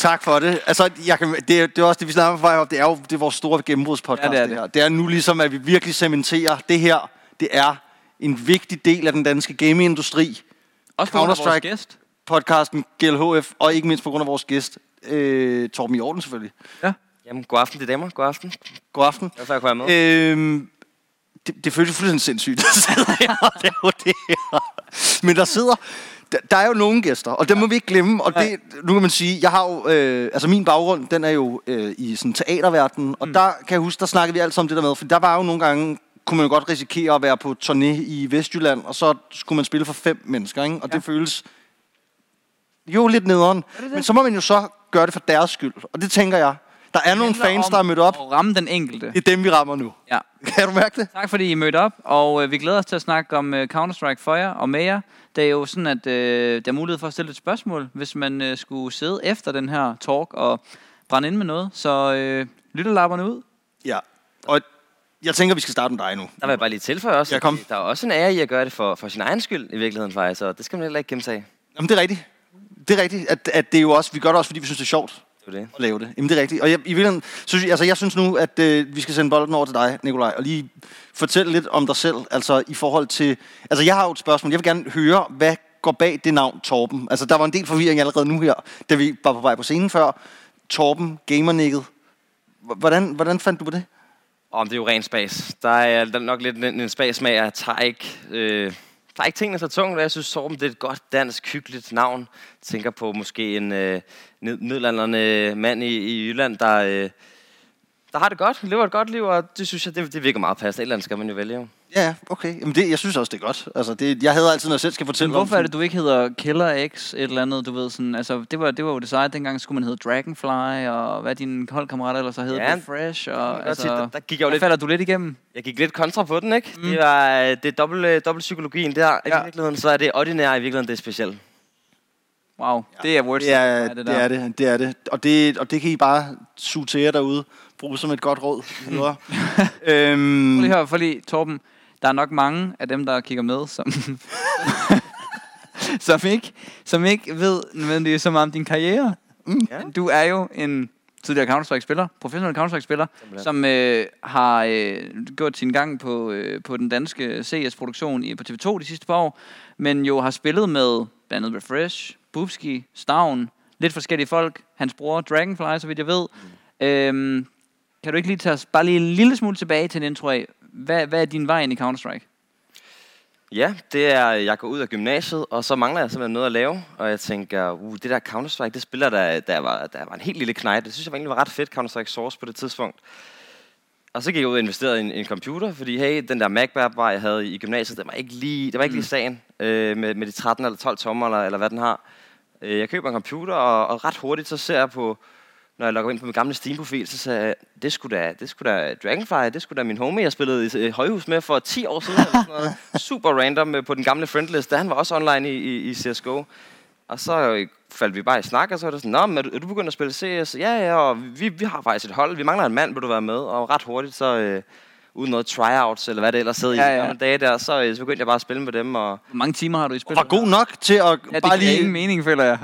Tak for det. Altså, jeg kan, det, er, det er også det, vi snakker om. Det er jo det er vores store gennembrudspodcast, Ja, det er det, her. Det er nu ligesom, at vi virkelig cementerer det her. Det er en vigtig del af den danske gamingindustri. Også på grund af vores gæst. Podcasten GLHF, og ikke mindst på grund af vores gæst, øh, Torben Jordan selvfølgelig. Jamen, god aften til damer. God aften. God aften. Jeg er kunne være med. Øhm, det, det føles jo fuldstændig sindssygt at sidde her og lave det her. Men der sidder... Der, der er jo nogle gæster, og det må vi ikke glemme. Og det, nu kan man sige, jeg har jo... Øh, altså min baggrund, den er jo øh, i sådan teaterverdenen. Og der kan jeg huske, der snakkede vi altid om det der med. For der var jo nogle gange kunne man jo godt risikere at være på turné i Vestjylland, og så skulle man spille for fem mennesker, ikke? Og ja. det føles jo lidt nederen. Men så må man jo så gøre det for deres skyld. Og det tænker jeg. Der er nogle fans, der er mødt op. At ramme den enkelte. Det er dem, vi rammer nu. Ja. Kan du mærke det? Tak fordi I mødte op, og øh, vi glæder os til at snakke om øh, Counter-Strike for jer og med jer. Det er jo sådan, at øh, der er mulighed for at stille et spørgsmål, hvis man øh, skulle sidde efter den her talk og brænde ind med noget. Så øh, lytterlapperne ud. Ja. Og jeg tænker, vi skal starte med dig nu. Der vil jeg bare lige tilføje også, Ja, kom. der er også en ære i at gøre det for, for sin egen skyld i virkeligheden faktisk, så det skal man heller ikke gemme sig af. Jamen, det er rigtigt. Det er rigtigt, at, at det er jo også, vi gør det også, fordi vi synes, det er sjovt det det. Og lave det. Jamen, det er rigtigt. Og jeg, i virkeligheden, synes, altså, jeg synes nu, at øh, vi skal sende bolden over til dig, Nikolaj, og lige fortælle lidt om dig selv, altså i forhold til... Altså, jeg har jo et spørgsmål. Jeg vil gerne høre, hvad går bag det navn Torben? Altså, der var en del forvirring allerede nu her, da vi var på vej på scenen før. Torben, gamernikket. Hvordan, hvordan fandt du på det? Om det er jo ren spas. Der er, der er nok lidt en, en spasmag. Jeg tager ikke, øh, tager ikke tingene så tungt, og jeg synes, Torben det er et godt dansk, hyggeligt navn. Jeg tænker på måske en øh, ned- øh, mand i, i Jylland, der, øh, der har det godt, lever et godt liv, og det synes jeg, det, det virker meget passende. Et eller andet skal man jo vælge. jo. Ja, ja, okay. Jamen, det, jeg synes også, det er godt. Altså, det, jeg havde altid, når jeg selv skal fortælle Men hvorfor om er det, du ikke hedder Killer X et eller andet, du ved sådan, altså det var, det var jo det seje, dengang skulle man hedde Dragonfly, og hvad dine holdkammerater ellers så hed, Ja, ja, Fresh, og altså, sige, der- der gik jeg jo lidt- falder du lidt igennem. Jeg gik lidt kontra på den, ikke? Mm. Det, var, øh, det er dobbelt, øh, dobbelt psykologien der. Ja. Ja. I virkeligheden, så er det ordinære, i virkeligheden det er specielt. Wow, ja. det er words. Det er, det, det, der. er det, det er det. Og det, og det kan I bare suge til jer derude. Brug som et godt råd. øhm, Prøv lige her, for lige, Torben, der er nok mange af dem, der kigger med, som, som, ikke, som ikke ved nødvendigvis så meget om din karriere. Mm. Ja. Du er jo en tidligere Counter-Strike-spiller, professionel Counter-Strike-spiller, som øh, har øh, gjort sin gang på, øh, på den danske CS-produktion i, på TV2 de sidste par år, men jo har spillet med blandt andet Refresh, Bubski, Stavn, lidt forskellige folk, hans bror Dragonfly, så vidt jeg ved. Mm. Øhm, kan du ikke lige tage os bare lige en lille smule tilbage til en intro af, hvad, hvad er din vej ind i Counter-Strike? Ja, det er, jeg går ud af gymnasiet, og så mangler jeg simpelthen noget at lave. Og jeg tænker, uh, det der Counter-Strike, det spiller der, der, var, der var en helt lille knægt. Det synes jeg var egentlig var ret fedt, Counter-Strike Source på det tidspunkt. Og så gik jeg ud og investerede i en, en computer, fordi hey, den der MacBook, jeg havde i gymnasiet, den var ikke lige, det var ikke lige sagen øh, med, med de 13 eller 12 tommer, eller, eller hvad den har. Øh, jeg køber en computer, og, og ret hurtigt så ser jeg på, når jeg logger ind på min gamle Steam-profil, så sagde jeg, det skulle da, det skulle da Dragonfly, det skulle da min homie, jeg spillede i øh, højhus med for 10 år siden. Eller sådan noget. Super random øh, på den gamle friendlist, da han var også online i, i, i CSGO. Og så øh, faldt vi bare i snak, og så var det sådan, Nå, men er du, er du begyndt at spille CS? Ja, ja, og vi, vi har faktisk et hold, vi mangler en mand, vil du være med? Og ret hurtigt, så øh, uden noget tryouts, eller hvad det ellers hed Ja, i ja. gamle dage der, så, øh, så begyndte jeg bare at spille med dem, og Hvor mange timer har du i spil? var god nok til at Ja, det bare giver ingen lige... mening, føler jeg.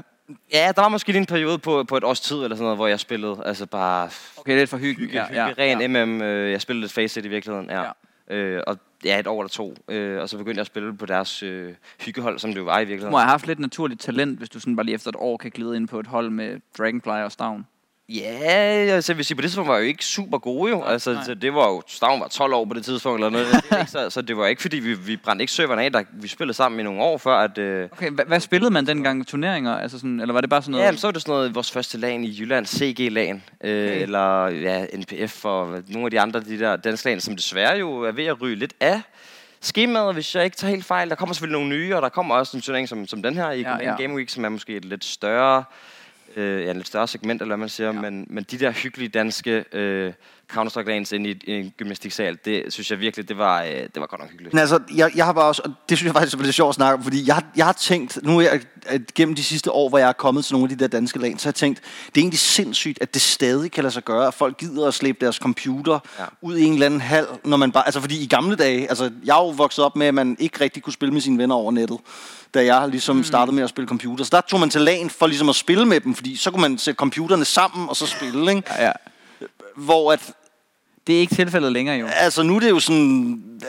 Ja, der var måske lige en periode på, på et års tid, eller sådan noget, hvor jeg spillede, altså bare Okay, lidt for hyggen. hygge, ja, hygge, ren ja. MM. Øh, jeg spillede lidt Faceit i virkeligheden, ja. ja. Øh, og ja, et år eller to. Øh, og så begyndte jeg at spille på deres øh, hyggehold, som det jo var i Du virkeligheden. må have haft lidt naturligt talent, hvis du sådan bare lige efter et år kan glide ind på et hold med Dragonfly og Stavn. Ja, altså jeg vil sige, på det tidspunkt var jeg jo ikke super gode jo. Nej, altså, nej. det var jo, Stavn var 12 år på det tidspunkt eller noget. Det ikke så, så det var ikke fordi, vi, vi brændte ikke serveren af, der, vi spillede sammen i nogle år før, at... Øh, Okay, hvad, hvad spillede man dengang? Turneringer? Altså sådan, eller var det bare sådan noget? Ja, men så var det sådan noget, vores første lag i Jylland, CG-lagen, øh, Okay. eller ja, NPF og nogle af de andre de der danske lag, som desværre jo er ved at ryge lidt af skemaet, hvis jeg ikke tager helt fejl. Der kommer selvfølgelig nogle nye, og der kommer også en turnering som, som den her i ja. ja. Game Week, som er måske et lidt større, øh, ja, lidt større segment, eller hvad man siger, ja. men, men de der hyggelige danske øh, Counter-Strike lanes inde i, i en gymnastiksal, det synes jeg virkelig, det var, øh, det var godt nok hyggeligt. Men altså, jeg, jeg har bare også, og det synes jeg faktisk er lidt sjovt at snakke om, fordi jeg, har- jeg har tænkt, nu er jeg, at gennem de sidste år, hvor jeg er kommet til nogle af de der danske lag, så har jeg tænkt, det er egentlig sindssygt, at det stadig kan lade sig gøre, at folk gider at slæbe deres computer ja. Ud i en eller anden hal, når man bare, altså fordi i gamle dage, altså jeg er jo vokset op med, at man ikke rigtig kunne spille med sine venner over nettet, da jeg ligesom startede med at spille computer. Så der tog man til lagen for ligesom at spille med dem, fordi fordi så kunne man sætte computerne sammen og så spille, ikke? Ja, ja. Hvor at, Det er ikke tilfældet længere, jo. altså nu er det jo sådan,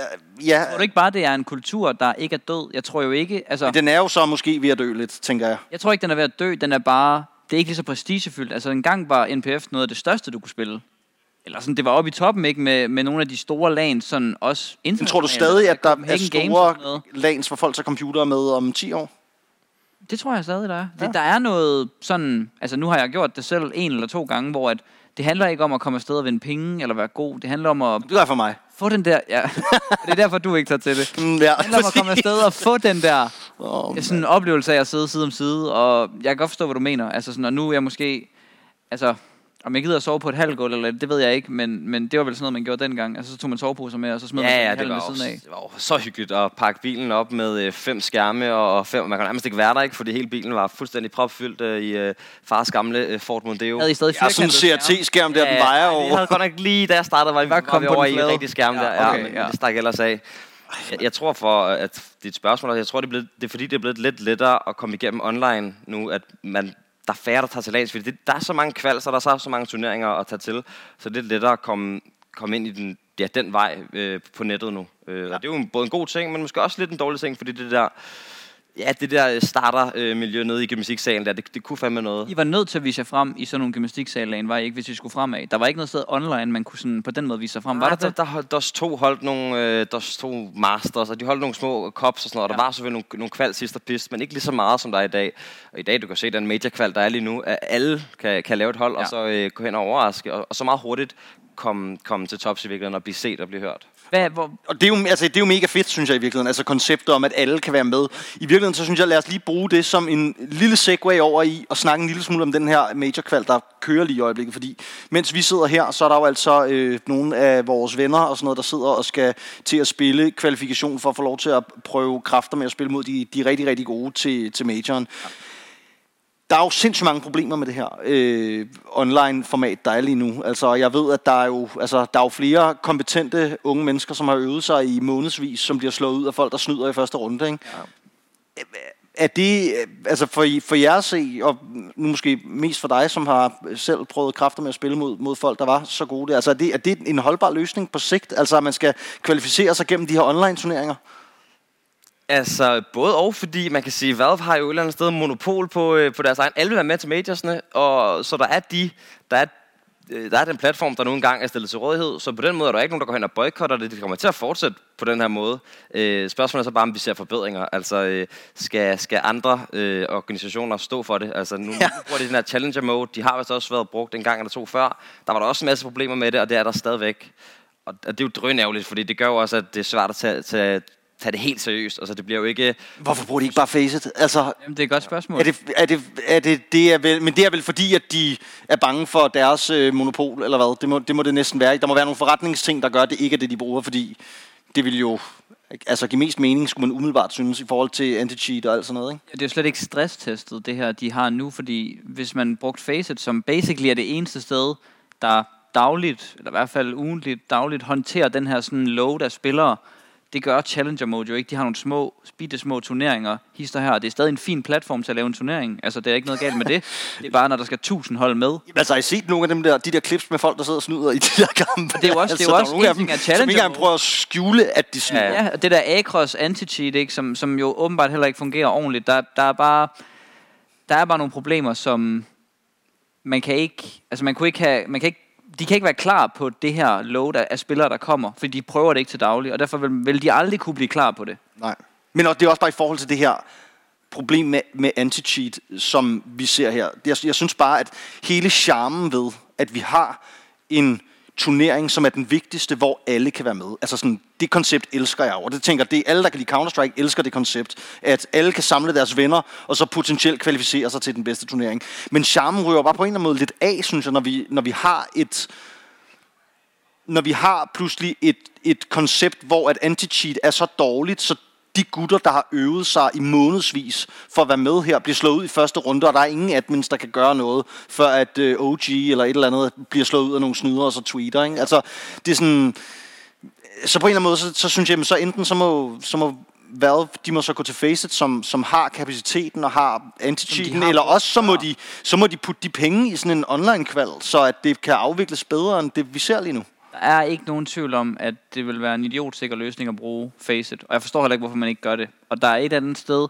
ja, Tror du ikke bare, det er en kultur, der ikke er død? Jeg tror jo ikke, altså... den er jo så måske ved at dø lidt, tænker jeg. Jeg tror ikke, den er ved at dø. Den er bare... Det er ikke lige så prestigefyldt. Altså, engang var NPF noget af det største, du kunne spille. Eller sådan, det var oppe i toppen, ikke? Med, med nogle af de store lanes, sådan også Men internationalt. tror du stadig, at der er store lands, hvor folk tager computere med om 10 år? Det tror jeg stadig, der er. Ja. Det, der er noget sådan... Altså, nu har jeg gjort det selv en eller to gange, hvor at det handler ikke om at komme afsted og vinde penge, eller være god. Det handler om at Det jeg for mig. få den der... Ja, det er derfor, du ikke tager til det. Mm, ja, Det handler om at komme afsted og få den der Oh, sådan en oplevelse af at sidde side om side, og jeg kan godt forstå, hvad du mener. Altså sådan, og nu er jeg måske, altså, om jeg gider at sove på et halvgulv, eller det ved jeg ikke, men, men det var vel sådan noget, man gjorde dengang. Altså, så tog man soveposer med, og så smed man Ja, sådan ja, en det var, jo, siden af. det var jo så hyggeligt at pakke bilen op med øh, fem skærme og fem... Man kan nærmest ikke være der, ikke? Fordi hele bilen var fuldstændig propfyldt øh, i øh, fars gamle øh, Ford Mondeo. Havde I stadig Ja, sådan en? CRT-skærm der, den vejer over. Jeg havde godt nok lige, da jeg startede, var, var var, vi på over i flade. rigtig skærm Ja, der. Ja, okay, men ja. det stak ellers af. Jeg, jeg tror for, at dit spørgsmål, jeg tror, det er, blevet, det er fordi, det er blevet lidt lettere at komme igennem online nu, at man, der er færre, der tager til lands, fordi det, der er så mange kvalser, der er så, så mange turneringer at tage til, så det er lettere at komme, komme ind i den, ja, den vej øh, på nettet nu. Øh, ja. Og det er jo en- både en god ting, men måske også lidt en dårlig ting, fordi det der, ja, det der starter-miljø nede i gymnastiksalen der, det, det kunne fandme noget. I var nødt til at vise jer frem i sådan nogle gymnastiksallane, var I ikke, hvis I skulle fremad? Der var ikke noget sted online, man kunne sådan på den måde vise sig frem. Var Nej, der der, der, holdt, der to holdt nogle, øh, der to masters, og de holdt nogle små cups og sådan noget. Ja. Der var selvfølgelig nogle, nogle kval sidst og pist, men ikke lige så meget, som der er i dag. Og i dag, du kan se, den major kval, der er lige nu, at alle kan, kan lave et hold, ja. Ja. og så øh, gå hen og overraske, og, og så meget hurtigt komme, komme til tops i virkeligheden, og blive set og blive hørt. Hvad, hvor, Og det er, jo, altså, det er jo mega fedt, synes jeg i virkeligheden. Altså konceptet om, at alle kan være med. I virkeligheden, så synes jeg, lad os lige bruge det som en lille segway over i og snakke en lille smule om den her major kval, der kører lige i øjeblikket. Fordi mens vi sidder her, så er der jo altså øh, nogle af vores venner og sådan noget, der sidder og skal til at spille kvalifikation for at få lov til at prøve kræfter med at spille mod de, de rigtig, rigtig gode til, til majoren. Der er jo sindssygt mange problemer med det her øh, online-format, der er lige nu. Altså, jeg ved, at der er, jo, altså, der er jo flere kompetente unge mennesker, som har øvet sig i månedsvis, som bliver slået ud af folk, der snyder i første runde. Ikke? Ja. Er det, øh, altså for, for jer at se, og nu måske mest for dig, som har selv prøvet kræfter med at spille mod, mod folk, der var så gode, altså er det, er det en holdbar løsning på sigt? Altså at man skal kvalificere sig gennem de her online-turneringer? Altså, både og, fordi man kan sige, Valve har jo et eller andet sted monopol på, øh, på deres egen. Alle vil være med til majorsne, og så der er de, der er, øh, der er den platform, der nu engang er stillet til rådighed. Så på den måde er der ikke nogen, der går hen og boykotter det. Det kommer til at fortsætte på den her måde. Øh, spørgsmålet er så bare, om vi ser forbedringer. Altså, øh, skal, skal andre øh, organisationer stå for det? Altså, nu, ja. nu bruger de den her challenger mode. De har vist også været brugt en gang eller to før. Der var der også en masse problemer med det, og det er der stadigvæk. Og og det er jo drønærveligt, fordi det gør jo også, at det er svært at tage, tage, tage det helt seriøst. Altså, det bliver jo ikke... Hvorfor bruger de ikke bare Faceit? Altså, jamen, det er et godt spørgsmål. Er det, er det, er det, det er vel, men det er vel fordi, at de er bange for deres øh, monopol, eller hvad? Det må, det må det næsten være. ikke? Der må være nogle forretningsting, der gør, at det ikke er det, de bruger, fordi det vil jo altså, give mest mening, skulle man umiddelbart synes, i forhold til anti-cheat og alt sådan noget. Ikke? Det er jo slet ikke stresstestet, det her, de har nu, fordi hvis man brugt Faceit, som basically er det eneste sted, der dagligt, eller i hvert fald ugentligt, dagligt håndterer den her sådan load af spillere, det gør Challenger Mode jo ikke. De har nogle små, bitte små turneringer, hister her. Det er stadig en fin platform til at lave en turnering. Altså, det er ikke noget galt med det. Det er bare, når der skal tusind hold med. Altså, har I set nogle af dem der, de der clips med folk, der sidder og snyder i de der kampe? det er jo også- det er jo der også nogle af dem, af som ikke Challenger engang prøver at skjule, at de snyder. Ja, Ja, og det der Acros anti-cheat, ikke, som, som jo åbenbart heller ikke fungerer ordentligt, der, der er bare der er bare nogle problemer, som man kan ikke, altså man kunne ikke have, man kan ikke, de kan ikke være klar på det her load af, spillere, der kommer, fordi de prøver det ikke til daglig, og derfor vil, vil de aldrig kunne blive klar på det. Nej. Men og det er også bare i forhold til det her problem med, med anti-cheat, som vi ser her. Jeg, jeg synes bare, at hele charmen ved, at vi har en turnering, som er den vigtigste, hvor alle kan være med. Altså sådan, det koncept elsker jeg. Og det tænker, det er alle, der kan lide Counter-Strike, elsker det koncept. At alle kan samle deres venner, og så potentielt kvalificere sig til den bedste turnering. Men charmen ryger bare på en eller anden måde lidt af, synes jeg, når vi, når vi har et når vi har pludselig et, et koncept, hvor at anti-cheat er så dårligt, så de gutter, der har øvet sig i månedsvis for at være med her, bliver slået ud i første runde, og der er ingen admins, der kan gøre noget, før at øh, OG eller et eller andet bliver slået ud af nogle snyder og så tweeter. Ikke? Altså, det er sådan... Så på en eller anden måde, så, så synes jeg, så enten så må, så må Valve, de må så gå til Faceit, som, som har kapaciteten og har har eller også så må, Ja. de, så må de putte de penge i sådan en online-kval, så at det kan afvikles bedre, end det vi ser lige nu. Er ikke nogen tvivl om, at det vil være en idiotsikker løsning at bruge Faceit. Og jeg forstår heller ikke, hvorfor man ikke gør det. Og der er et andet sted,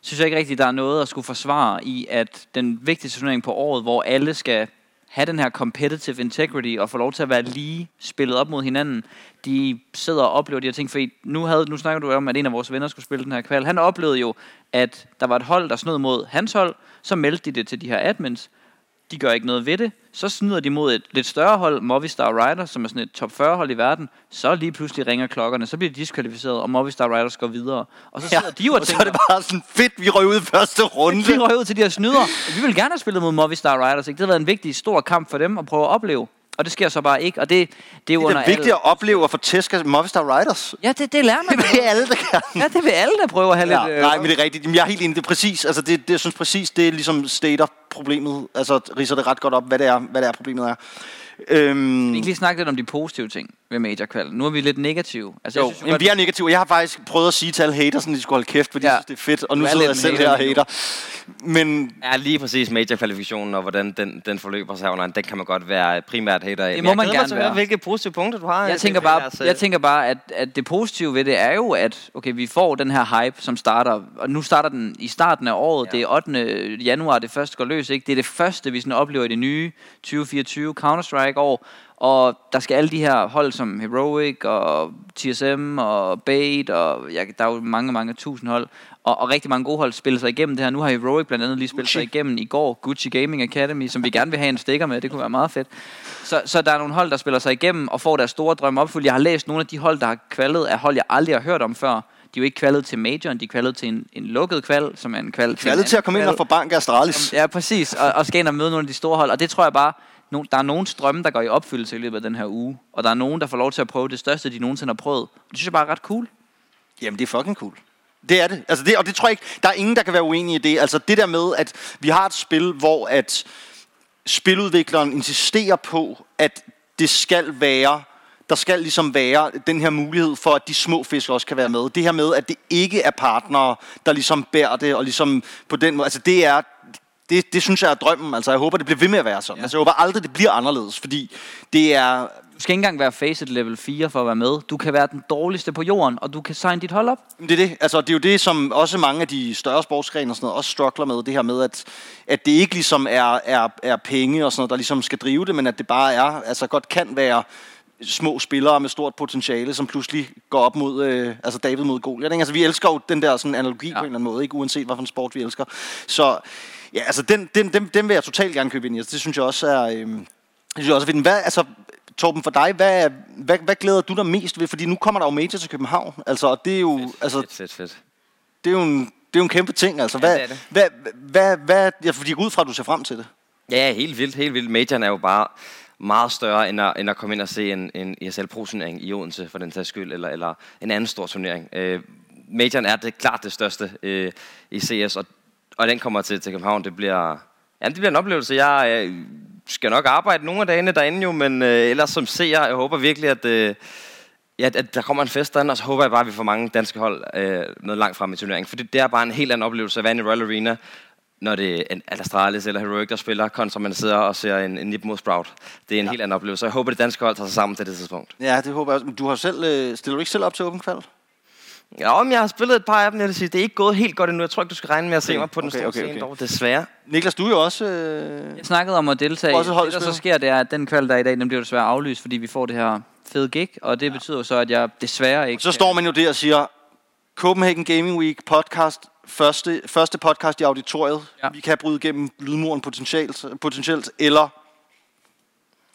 synes jeg ikke rigtigt, der er noget at skulle forsvare i, at den vigtigste turnering på året, hvor alle skal have den her competitive integrity og få lov til at være lige spillet op mod hinanden, de sidder og oplever de her ting. Fordi nu, havde, nu snakker du om, at en af vores venner skulle spille den her kval. Han oplevede jo, at der var et hold, der snød mod hans hold. Så meldte de det til de her admins de gør ikke noget ved det. Så snyder de mod et lidt større hold, Movistar Riders, som er sådan et top 40 hold i verden. Så lige pludselig ringer klokkerne, så bliver de diskvalificeret, og Movistar Riders går videre. Og så sidder de jo og og så er tænker, det bare sådan fedt, vi røg ud i første runde. vi røg ud til de her snyder. Vi vil gerne have spillet mod Movistar Riders. Ikke? Det har været en vigtig, stor kamp for dem at prøve at opleve. Og det sker så bare ikke. Og det, det er jo Det er vigtigt at opleve at få tæsk af Movistar Riders. Ja, det, det lærer man. Det vil alle, der kan. ja, det vil alle, der prøver at have Ja, lidt... øh, nej, men det er rigtigt. Jamen, jeg er helt enig. Det er præcis. Altså, det, det, jeg synes præcis, det er ligesom stater problemet. Altså, riser det ret godt op, hvad det er, hvad det er problemet er. Øhm, Vi kan lige snakke lidt om de positive ting ved Major Qual. Nu er vi lidt negative. Altså, jo, jeg synes jo jamen, godt, vi er negative. Jeg har faktisk prøvet at sige til alle haters, at de skulle holde kæft, fordi Ja. jeg synes, det er fedt. Og nu er sidder jeg selv hater her og hater. Men Ja, lige præcis major-kvalifikationen og hvordan den, den forløber sig online, den kan man godt være primært hater af. Det må jeg man gerne at høre, være. Hvilke positive punkter du har. jeg tænker bare, jeg tænker bare at, at det positive ved det er jo, at okay, vi får den her hype, som starter, og nu starter den i starten af året, Ja. det er 8. januar, det første går løs, ikke? Det er det første, vi sådan oplever i det nye 2024 Counter-Strike-år, og der skal alle de her hold som Heroic og TSM og Bait, og ja, der er jo mange, mange tusind hold, og, og rigtig mange gode hold spiller sig igennem det her. Nu har Heroic blandt andet lige spillet sig Gucci. igennem i går, Gucci Gaming Academy, som vi gerne vil have en stikker med, det kunne være meget fedt. Så, så der er nogle hold, der spiller sig igennem og får deres store drømme opfyldt. Jeg har læst nogle af de hold, der har kvalet, af hold, jeg aldrig har hørt om før. De er jo ikke kvalet til majoren, de er kvalet til en, en lukket kval, som er en kval til en Kvalget til at komme ind kval. og få bank af Astralis. Ja, præcis. Og, og skal ind og møde nogle af de store hold. Og det tror jeg bare, der er nogen strømme, der går i opfyldelse i løbet af den her uge. Og der er nogen, der får lov til at prøve det største, de nogensinde har prøvet. Det synes jeg bare er ret cool. Jamen, det er fucking cool. Det er det. Altså det. Og det tror jeg ikke, der er ingen, der kan være uenig i det. Altså det der med, at vi har et spil, hvor at spiludvikleren insisterer på, at det skal være, der skal ligesom være den her mulighed for, at de små fisk også kan være med. Det her med, at det ikke er partnere, der ligesom bærer det, og ligesom på den måde, altså det er, det, det synes jeg er drømmen. Altså jeg håber, det bliver ved med at være sådan. Ja. Altså jeg håber aldrig, det bliver anderledes, fordi det er, Du skal ikke engang være Faceit level 4 for at være med. Du kan være den dårligste på jorden, og du kan signe dit hold op. Det er det. Altså, det er jo det, som også mange af de større sportsgrene og sådan noget også struggler med. Det her med, at, at det ikke ligesom er, er, er penge og sådan noget, der ligesom skal drive det, men at det bare er, altså godt kan være små spillere med stort potentiale, som pludselig går op mod, øh, altså David mod Goliath. Ikke? Altså, vi elsker jo den der sådan analogi ja. på en eller anden måde, ikke? uanset hvad for en sport vi elsker. Så ja, altså, den, den, den, den vil jeg totalt gerne købe ind i. Altså, det synes jeg også er... Øh, det synes jeg også er fedt. Hvad, altså, Torben, for dig, hvad, hvad, hvad glæder du dig mest ved? Fordi nu kommer der jo Major til København. Altså, og det er jo... altså, Fedt, fedt, fedt. det er jo en, det er jo en kæmpe ting. Altså, Ja, hvad, det er det. hvad, hvad, hvad, ja, fordi jeg går ud fra, at du ser frem til det. Ja, helt vildt, helt vildt. Majoren er jo bare meget større, end at, end at komme ind og se en, en ESL Pro-turnering i Odense, for den sags skyld, eller, eller en anden stor turnering. Øh, Majoren er det klart det største øh, i CS, og, og den kommer til, til København. Det bliver, ja, det bliver en oplevelse. Jeg øh, skal nok arbejde nogle af dagene derinde jo, men øh, ellers som seer, jeg håber virkelig, at... Øh, Ja, at der kommer en fest derinde, og så håber jeg bare, at vi får mange danske hold øh, noget langt frem i turneringen. For det, det er bare en helt anden oplevelse at være i Royal Arena, når det er en Astralis eller Heroic, der spiller, kontra man sidder og ser en, en nip mod Sprout. Det er en ja. helt anden oplevelse, så jeg håber, at det danske hold tager sig sammen til det tidspunkt. Ja, det håber jeg også. Men Du har selv, øh, stiller du ikke selv op til åben kval? Ja, om jeg har spillet et par af dem, jeg vil sige, det er ikke gået helt godt endnu. Jeg tror ikke, du skal regne med at se Okay, mig på den okay, store okay, scene, okay. dog, desværre. Niklas, du er jo også... Øh, Jeg snakkede om at deltage. Også Det, der så sker, det er, at den kval, der er i dag, den bliver desværre aflyst, fordi vi får det her fede gig, og det ja. betyder så, at jeg desværre ikke... så står man jo der og siger, Copenhagen Gaming Week podcast, første, første podcast i auditoriet. Ja. Vi kan bryde igennem lydmuren potentielt, potentielt eller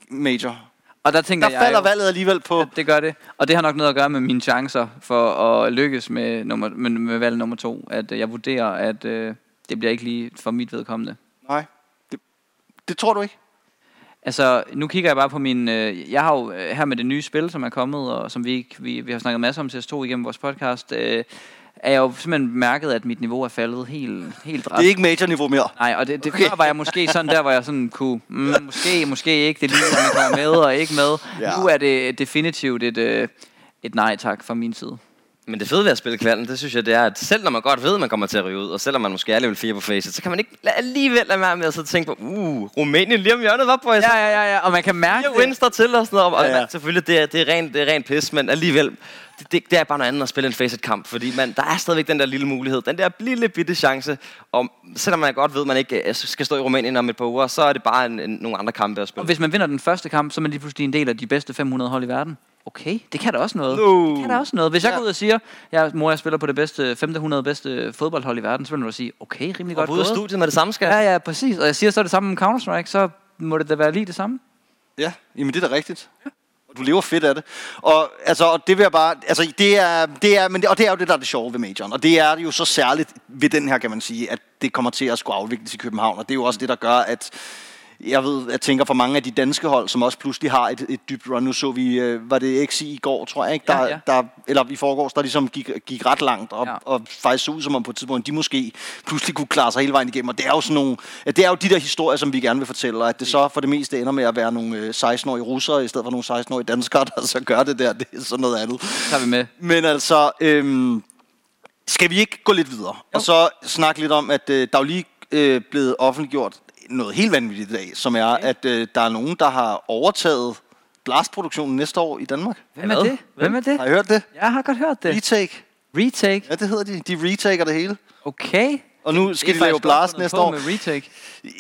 major. Og der tænker Der jeg falder jo, valget alligevel på... Det gør det. Og det har nok noget at gøre med mine chancer for at lykkes med, nummer, med, med valg nummer to. At øh, jeg vurderer, at øh, det bliver ikke lige for mit vedkommende. Nej, det, det tror du ikke? Altså, nu kigger jeg bare på min... Øh, jeg har jo øh, her med det nye spil, som er kommet, og som vi, vi, vi har snakket masser om til S2 igennem vores podcast, øh, er jeg jo simpelthen mærket, at mit niveau er faldet helt, helt Det drastisk. er ikke major-niveau mere. Nej, og det, det Okay. var jeg måske sådan der, hvor jeg sådan kunne, mm, måske, måske ikke, det lige, man kommer med og ikke med. Ja. Ja. Nu er det definitivt et, øh, et nej tak fra min side. Men det fede ved at spille kvalden, det synes jeg, det er, at selv når man godt ved, at man kommer til at ryge ud, og selvom man måske er level 4 på facet, så kan man ikke alligevel lade være med at og tænke på, uh, Rumænien lige om hjørnet, hvad på Ja, ja, ja, ja, og man kan mærke wins der til og sådan noget. Og Ja, ja. ja, Selvfølgelig, det er, det, er rent, det er rent pis, men alligevel, det, det, det er bare noget andet at spille en facet-kamp, fordi man, der er stadigvæk den der lille mulighed, den der lille bitte chance, og selvom man godt ved, at man ikke øh, skal stå i Rumænien om et par uger, så er det bare en, en, nogle andre kampe at Og spille. hvis man vinder den første kamp, så er man lige pludselig en del af de bedste 500 hold i verden. Okay, det kan da også noget. No. Det kan da også noget. Hvis jeg Ja. går ud og siger, jeg, mor, jeg spiller på det bedste 1500 bedste fodboldhold i verden, så vil du sige, okay, rimelig Og godt gået. studiet med det samme, skal Ja, ja, præcis. Og jeg siger så det samme om Counter-Strike, så må det da være lige det samme. Ja, jamen det er da rigtigt. Og du lever fedt af det. Og, altså, og det vil jeg bare... Altså, det er, det er, men det, og det er jo det, der er det sjove ved majoren. Og det er jo så særligt ved den her, kan man sige, at det kommer til at skulle afvikles i København. Og det er jo også det, der gør, at jeg ved, jeg tænker for mange af de danske hold, som også pludselig har et, et dybt run. Nu så vi, øh, var det XI i går, tror jeg, ikke? Der, Ja, ja. Der, eller i forgårs, der ligesom gik, gik ret langt, og, Ja. og faktisk så ud som om på et tidspunkt, de måske pludselig kunne klare sig hele vejen igennem. Og det er jo sådan nogle, det er jo de der historier, som vi gerne vil fortælle, og at det så for det meste ender med at være nogle øh, 16-årige russere, i stedet for nogle 16-årige danskere, der så gør det der. Det er sådan noget andet. Så er vi med. Men altså, øhm, skal vi ikke gå lidt videre? Jo. Og så snakke lidt om, at øh, der er jo lige øh, blevet offentliggjort noget helt vanvittigt i dag, som er, okay. at øh, der er nogen, der har overtaget glasproduktionen næste år i Danmark. Hvem er Hvad? det? Hvem er det? Har I hørt det? Jeg har godt hørt det. Retake. Retake. Ja, det hedder de. De retaker det hele. Okay. Og nu skal Det de lave blast næste år. Med retake.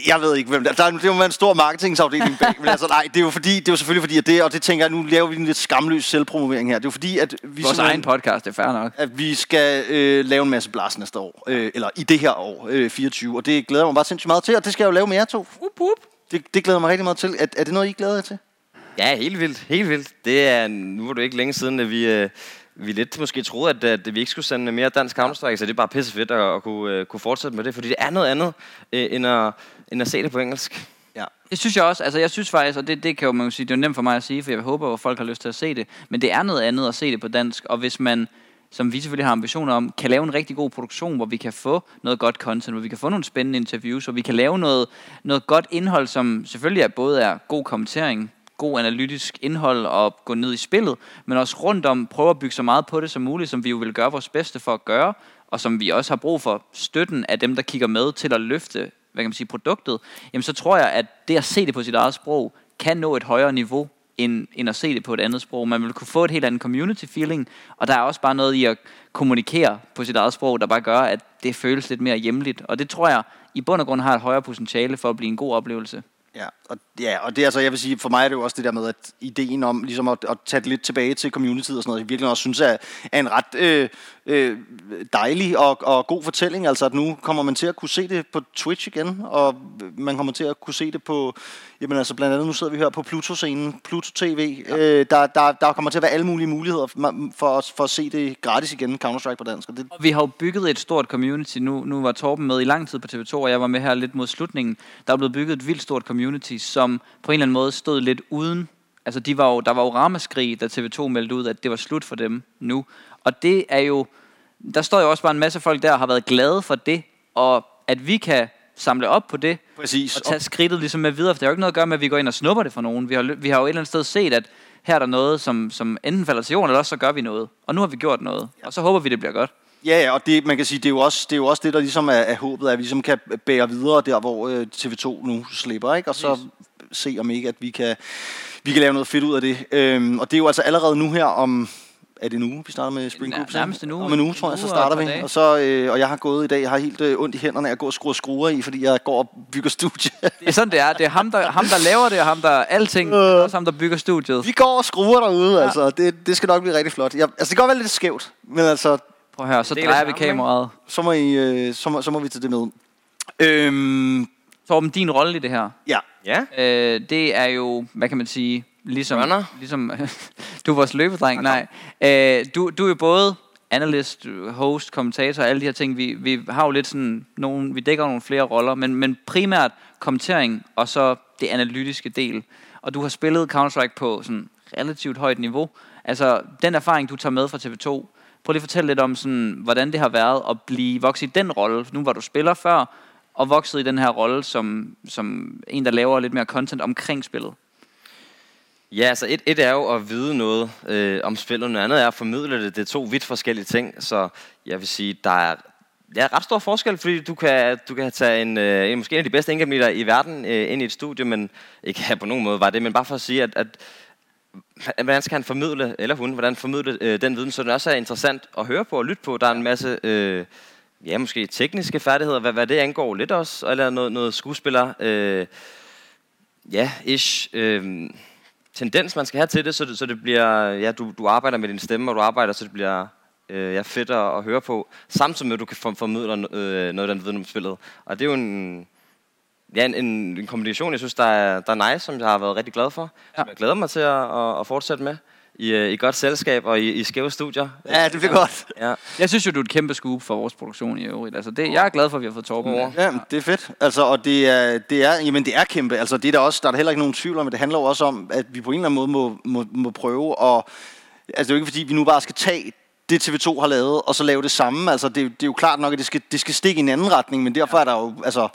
Jeg ved ikke, hvem der er. Der er, det må være en stor marketingsafdeling bag. Men altså, nej, det er jo fordi, det er jo selvfølgelig fordi, at det, og det tænker jeg, nu laver vi en lidt skamløs selvpromovering her. Det er jo fordi, at vi Vores egen podcast, det er fair nok. at vi skal øh, lave en masse blast næste år, øh, eller i det her år, øh, 24, og det glæder jeg mig bare sindssygt meget til, og det skal jeg jo lave med jer to. Up, up. Det, det glæder jeg mig rigtig meget til. Er, er det noget, I glæder jer til? Ja, helt vildt, helt vildt. Det er, nu var det ikke længe siden, at vi, øh, vi lidt måske troede, at, at vi ikke skulle sende mere dansk Counter-Strike, så det er bare pisse fedt at, at kunne, uh, kunne fortsætte med det, fordi det er noget andet, øh, end, at, end at se det på engelsk. Ja. Det synes jeg også. Altså, jeg synes faktisk, og det, det kan jo man jo sige, det er nemt for mig at sige, for jeg håber, at folk har lyst til at se det. Men det er noget andet at se det på dansk, og hvis man som vi selvfølgelig har ambitioner om, kan lave en rigtig god produktion, hvor vi kan få noget godt content, hvor vi kan få nogle spændende interviews, hvor vi kan lave noget, noget godt indhold, som selvfølgelig er både er god kommentering, god analytisk indhold og gå ned i spillet, men også rundt om prøve at bygge så meget på det som muligt, som vi jo vil gøre vores bedste for at gøre, og som vi også har brug for støtten af dem, der kigger med til at løfte hvad kan man sige, produktet, jamen så tror jeg, at det at se det på sit eget sprog, kan nå et højere niveau, end, end at se det på et andet sprog. Man vil kunne få et helt andet community feeling, og der er også bare noget i at kommunikere på sit eget sprog, der bare gør, at det føles lidt mere hjemligt. Og det tror jeg i bund og grund har et højere potentiale for at blive en god oplevelse. Ja, og, ja, og det altså, jeg vil sige, for mig er det jo også det der med, at ideen om ligesom at, at tage det lidt tilbage til community og sådan noget, jeg virkelig også synes er, er en ret øh, øh, dejlig og, og god fortælling. Altså, at nu kommer man til at kunne se det på Twitch igen, og man kommer til at kunne se det på, jamen altså blandt andet, nu sidder vi her på Pluto-scenen, Pluto TV. Ja. Øh, der, der, der kommer til at være alle mulige muligheder for, for, os, for at se det gratis igen, Counter-Strike på dansk. Og det, vi har jo bygget et stort community. Nu, nu var Torben med i lang tid på TV2, og jeg var med her lidt mod slutningen. Der er blevet bygget et vildt stort community, som på en eller anden måde stod lidt uden. Altså, de var jo, der var jo ramaskrig, da TV2 meldte ud, at det var slut for dem nu. Og det er jo... Der står jo også bare en masse folk der, og har været glade for det, og at vi kan samle op på det, præcis. og tage skridtet ligesom med videre, for det har jo ikke noget at gøre med, at vi går ind og snupper det for nogen. Vi har, vi har jo et eller andet sted set, at her er der noget, som, som enten falder til jorden, eller også så gør vi noget. Og nu har vi gjort noget, og så håber vi, det bliver godt. Ja, ja, og det, man kan sige, det er jo også det, er jo også det der ligesom er, er håbet, at vi ligesom kan bære videre der, hvor øh, TV2 nu slipper, ikke? Og så se om ikke, at vi kan, vi kan lave noget fedt ud af det. Øhm, og det er jo altså allerede nu her om, er det en uge, vi starter med Spring Group? nærmest en uge. Om en uge, tror jeg, så og starter vi. Og, så, øh, og jeg har gået i dag, jeg har helt øh, ondt i hænderne af at gå og skrue skruer i, fordi jeg går og bygger studie. Det er sådan, det er. Det er ham, der, ham, der laver det, og ham, der er alting. Det er også ham, der bygger studiet. vi går og skruer derude, ja. altså. Det, det skal nok blive rigtig flot. Jeg, altså, det kan godt være lidt skævt, men altså, Prøv at høre, så er drejer vi kameraet. så må, I, øh, så, må, så må vi tage det med. Øhm, Torben, din rolle i det her, ja, Ja, øh, det er jo, hvad kan man sige, ligesom... Runner. ligesom du er vores løbedreng, nej. Øh, du, du er både analyst, host, kommentator, alle de her ting. Vi, vi har jo lidt sådan nogle, vi dækker nogle flere roller, men, men primært kommentering, og så det analytiske del. Og du har spillet Counter-Strike på sådan relativt højt niveau. Altså, den erfaring, du tager med fra TV2, prøv lige at fortælle lidt om, sådan, hvordan det har været at blive vokset i den rolle. Nu var du spiller før, og vokset i den her rolle som, som en, der laver lidt mere content omkring spillet. Ja, altså et, et er jo at vide noget øh, om spillet, noget andet er at formidle det. Det er to vidt forskellige ting, så jeg vil sige, der er Ja, ret stor forskel, fordi du kan, du kan tage en, øh, en måske en af de bedste indgangmitter i verden øh, ind i et studie, men ikke her på nogen måde var det, men bare for at sige, at, at hvordan skal han formidle, eller hun, hvordan formidle øh, den viden, så det også er interessant at høre på og lytte på. Der er en masse, øh, ja, måske tekniske færdigheder, hvad, hvad det angår lidt også, eller noget, noget skuespiller, øh, ja, ish, øh, tendens, man skal have til det, så det, så det bliver, ja, du, du arbejder med din stemme, og du arbejder, så det bliver øh, ja, fedt at, at høre på, samtidig med, at du kan formidle øh, noget af den viden om spillet. Og det er jo en, ja, en, en, en kombination, jeg synes, der er, der er nice, som jeg har været rigtig glad for. Ja. Som jeg glæder mig til at, at, at fortsætte med i, øh, i godt selskab og i, i skæve studier. Ja, det bliver godt. Ja. Jeg synes jo, du er et kæmpe scoop for vores produktion i øvrigt. Altså, det, jeg er glad for, at vi har fået Torben med. Ja, det er fedt. Altså, og det er, det er, jamen, det er kæmpe. Altså, det er der, også, der er der heller ikke nogen tvivl om, men det handler jo også om, at vi på en eller anden måde må, må, må prøve at... Altså, det er jo ikke fordi, vi nu bare skal tage det TV2 har lavet, og så lave det samme. Altså, det, det er jo klart nok, at det skal, det skal stikke i en anden retning, men derfor er der jo, altså,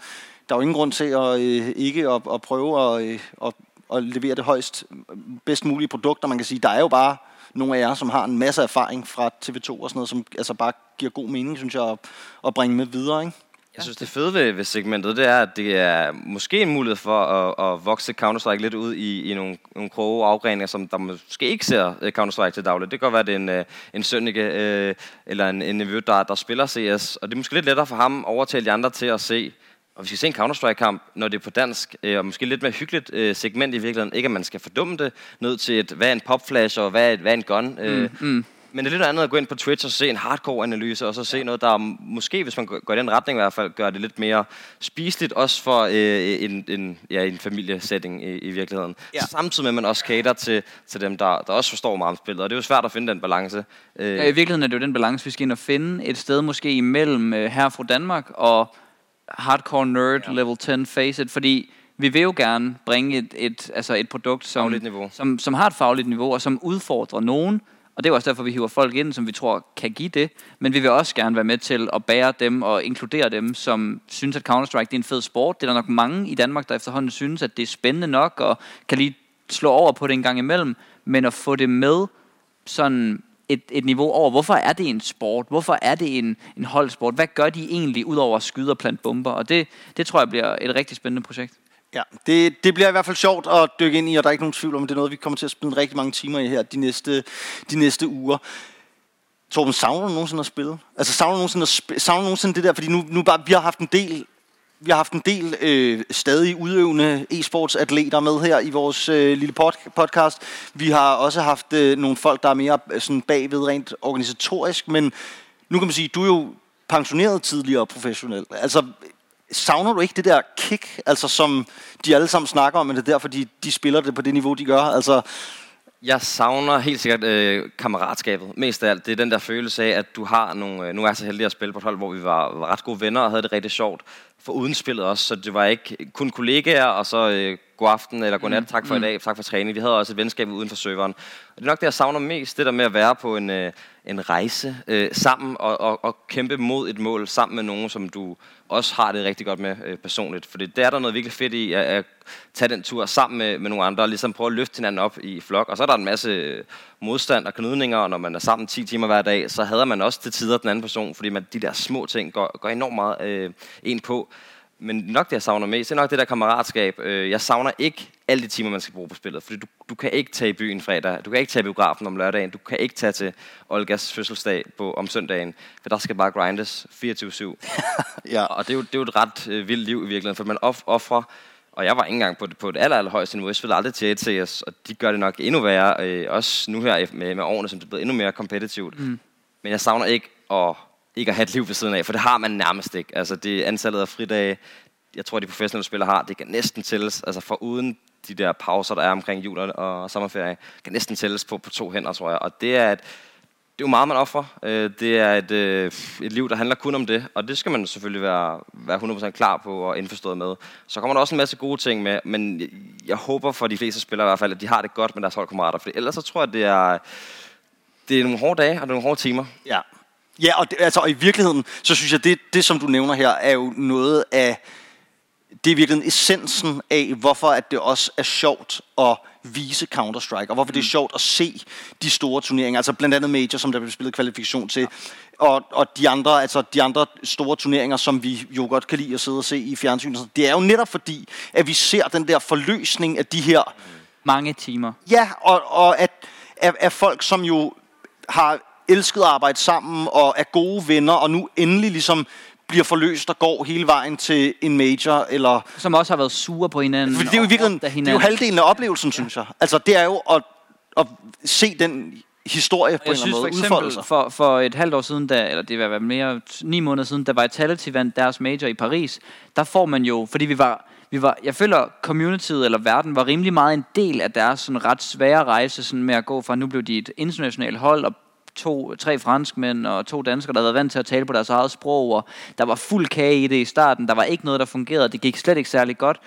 der er jo ingen grund til at øh, ikke at, at prøve at, øh, at, at levere det højst, mm, bedst mulige produkter. Man kan sige, der er jo bare nogle af jer, som har en masse erfaring fra TV2 og sådan noget, som altså bare giver god mening, synes jeg, at, at bringe med videre, ikke? Jeg synes, det fede ved, ved segmentet, det er, at det er måske en mulighed for at, at vokse Counter-Strike lidt ud i, i nogle, nogle kroge afgreninger, som der måske ikke ser øh, Counter-Strike til dagligt. Det kan godt være, at det er en, øh, en Sønneke øh, eller en, en nevø, der, der spiller CS, og det er måske lidt lettere for ham at overtale de andre til at se, og vi skal se en Counter-Strike-kamp, når det er på dansk, øh, og måske lidt mere hyggeligt øh, segment i virkeligheden. Ikke at man skal fordumme det ned til et, hvad er en popflash og hvad er, hvad er en gun. Øh, mm, mm. Men det er lidt andet at gå ind på Twitch og se en hardcore-analyse, og så se noget, der måske, hvis man går i den retning i hvert fald, gør det lidt mere spiseligt, også for øh, en, en, ja, en familiesetting i, i virkeligheden. Ja. Samtidig med, at man også cater til, til dem, der, der også forstår meget om spillet, og det er jo svært at finde den balance. Øh. Ja, i virkeligheden er det jo den balance, vi skal ind og finde et sted måske imellem øh, her fra Danmark og hardcore nerd ja. level 10 facet, fordi vi vil jo gerne bringe et, et, altså et produkt, som, som, som har et fagligt niveau, og som udfordrer nogen, og det er også derfor, vi hiver folk ind, som vi tror kan give det. Men vi vil også gerne være med til at bære dem og inkludere dem, som synes, at Counter-Strike det er en fed sport. Det er der nok mange i Danmark, der efterhånden synes, at det er spændende nok, og kan lige slå over på det en gang imellem. Men at få det med sådan et, et niveau over, hvorfor er det en sport? Hvorfor er det en, en holdsport? Hvad gør de egentlig, udover at skyde og plante bomber? Og det, det tror jeg bliver et rigtig spændende projekt. Ja, det, det bliver i hvert fald sjovt at dykke ind i, og der er ikke nogen tvivl om, at det er noget, vi kommer til at spille rigtig mange timer i her de næste, de næste uger. Torben, savner du nogensinde at spille? Altså savner du nogensinde, at sp- savner du nogensinde det der? Fordi nu, nu bare, vi har haft en del vi har haft en del øh, stadig udøvende e-sportsatleter med her i vores øh, lille pod- podcast. Vi har også haft øh, nogle folk, der er mere øh, sådan bagved rent organisatorisk, men nu kan man sige, du er jo pensioneret tidligere professionel. Altså, savner du ikke det der kick, altså som de alle sammen snakker om, men det er derfor, de, de spiller det på det niveau, de gør? Altså, jeg savner helt sikkert øh, kammeratskabet. Mest af alt. Det er den der følelse af, at du har nogle... Øh, nu er jeg så heldig at spille på et hold, hvor vi var, var ret gode venner og havde det rigtig sjovt. For uden spillet også, så det var ikke kun kollegaer, og så øh, god aften eller god nat, mm, tak for mm. i dag, tak for træning. Vi havde også et venskab uden for serveren. Og det er nok det, jeg savner mest, det der med at være på en, øh, en rejse øh, sammen og, og, og kæmpe mod et mål sammen med nogen, som du også har det rigtig godt med øh, personligt. For det er der noget virkelig fedt i, at, at tage den tur sammen med, med nogle andre, og ligesom prøve at løfte hinanden op i flok. Og så er der en masse øh, modstand og knudninger, og når man er sammen 10 timer hver dag, så hader man også til tider den anden person, fordi man, de der små ting går, går enormt meget øh, ind på. Men nok det, jeg savner mest, det er nok det der kammeratskab. Øh, jeg savner ikke alle de timer, man skal bruge på spillet. Fordi du, du kan ikke tage i byen fredag, du kan ikke tage i biografen om lørdagen, du kan ikke tage til Olgas fødselsdag på, om søndagen, for der skal bare grindes 24-7. ja. Og det er, jo, det er jo et ret øh, vildt liv i virkeligheden, for man off, offrer og jeg var ikke engang på det, på det aller, aller højeste niveau. Jeg spillede aldrig til ATS, og de gør det nok endnu værre. Øh, også nu her med, med årene, som det er blevet endnu mere kompetitivt. Mm. Men jeg savner ikke at, ikke at have et liv ved siden af, for det har man nærmest ikke. Altså det antallet af fridage, jeg tror, de professionelle spillere har, det kan næsten tælles. Altså for uden de der pauser, der er omkring jul og sommerferie, kan næsten tælles på, på to hænder, tror jeg. Og det er et, det er jo meget, man offrer. Øh, det er et, øh, et liv, der handler kun om det, og det skal man selvfølgelig være, være 100% klar på og indforstået med. Så kommer der også en masse gode ting med, men jeg håber for de fleste spillere i hvert fald, at de har det godt med deres holdkammerater, for ellers så tror jeg, at det er, det er nogle hårde dage, og det er nogle hårde timer. Ja, ja og, det, altså, og i virkeligheden, så synes jeg, det, det som du nævner her, er jo noget af det er virkelig essensen af, hvorfor at det også er sjovt at vise Counter-Strike, og hvorfor mm. det er sjovt at se de store turneringer, altså blandt andet Major, som der bliver spillet kvalifikation til, og, og de, andre, altså de andre store turneringer, som vi jo godt kan lide at sidde og se i fjernsynet. Det er jo netop fordi, at vi ser den der forløsning af de her... Mange timer. Ja, og, og at, at, at folk, som jo har elsket at arbejde sammen og er gode venner, og nu endelig ligesom bliver forløst og går hele vejen til en major, eller... Som også har været sure på hinanden. For det er jo i virkeligheden, det er jo halvdelen af oplevelsen, synes jeg. Altså, det er jo at, at se den historie på jeg en synes eller for anden måde eksempel, sig. for, for et halvt år siden, da, eller det var mere ni måneder siden, der var Vitality vandt deres major i Paris, der får man jo, fordi vi var, vi var, jeg føler communityet eller verden var rimelig meget en del af deres sådan ret svære rejse sådan med at gå fra, nu blev de et internationalt hold, og to, tre franskmænd og to danskere, der havde været vant til at tale på deres eget sprog, og der var fuld kage i det i starten, der var ikke noget, der fungerede, det gik slet ikke særlig godt.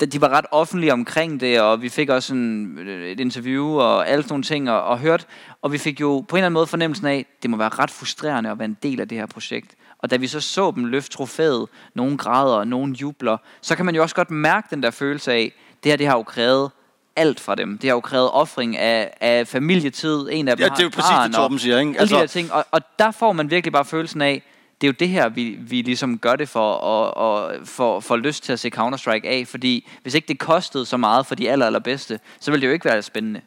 De- var ret offentlige omkring det, og vi fik også en, et interview og alle sådan nogle ting, og, og hørt, og vi fik jo på en eller anden måde fornemmelsen af, det må være ret frustrerende at være en del af det her projekt. Og da vi så så dem løfte trofæet, nogen græder, og nogen jubler, så kan man jo også godt mærke den der følelse af, det her det har jo krævet alt fra dem. Det har jo krævet offring af, af familietid. En af dem Ja, det er jo præcis det, Torben siger, ikke? Altså- de der ting. Og, og der får man virkelig bare følelsen af, det er jo det her, vi, vi ligesom gør det for, og, og for, for lyst til at se Counter-Strike af. Fordi hvis ikke det kostede så meget for de aller, allerbedste, så ville det jo ikke være spændende.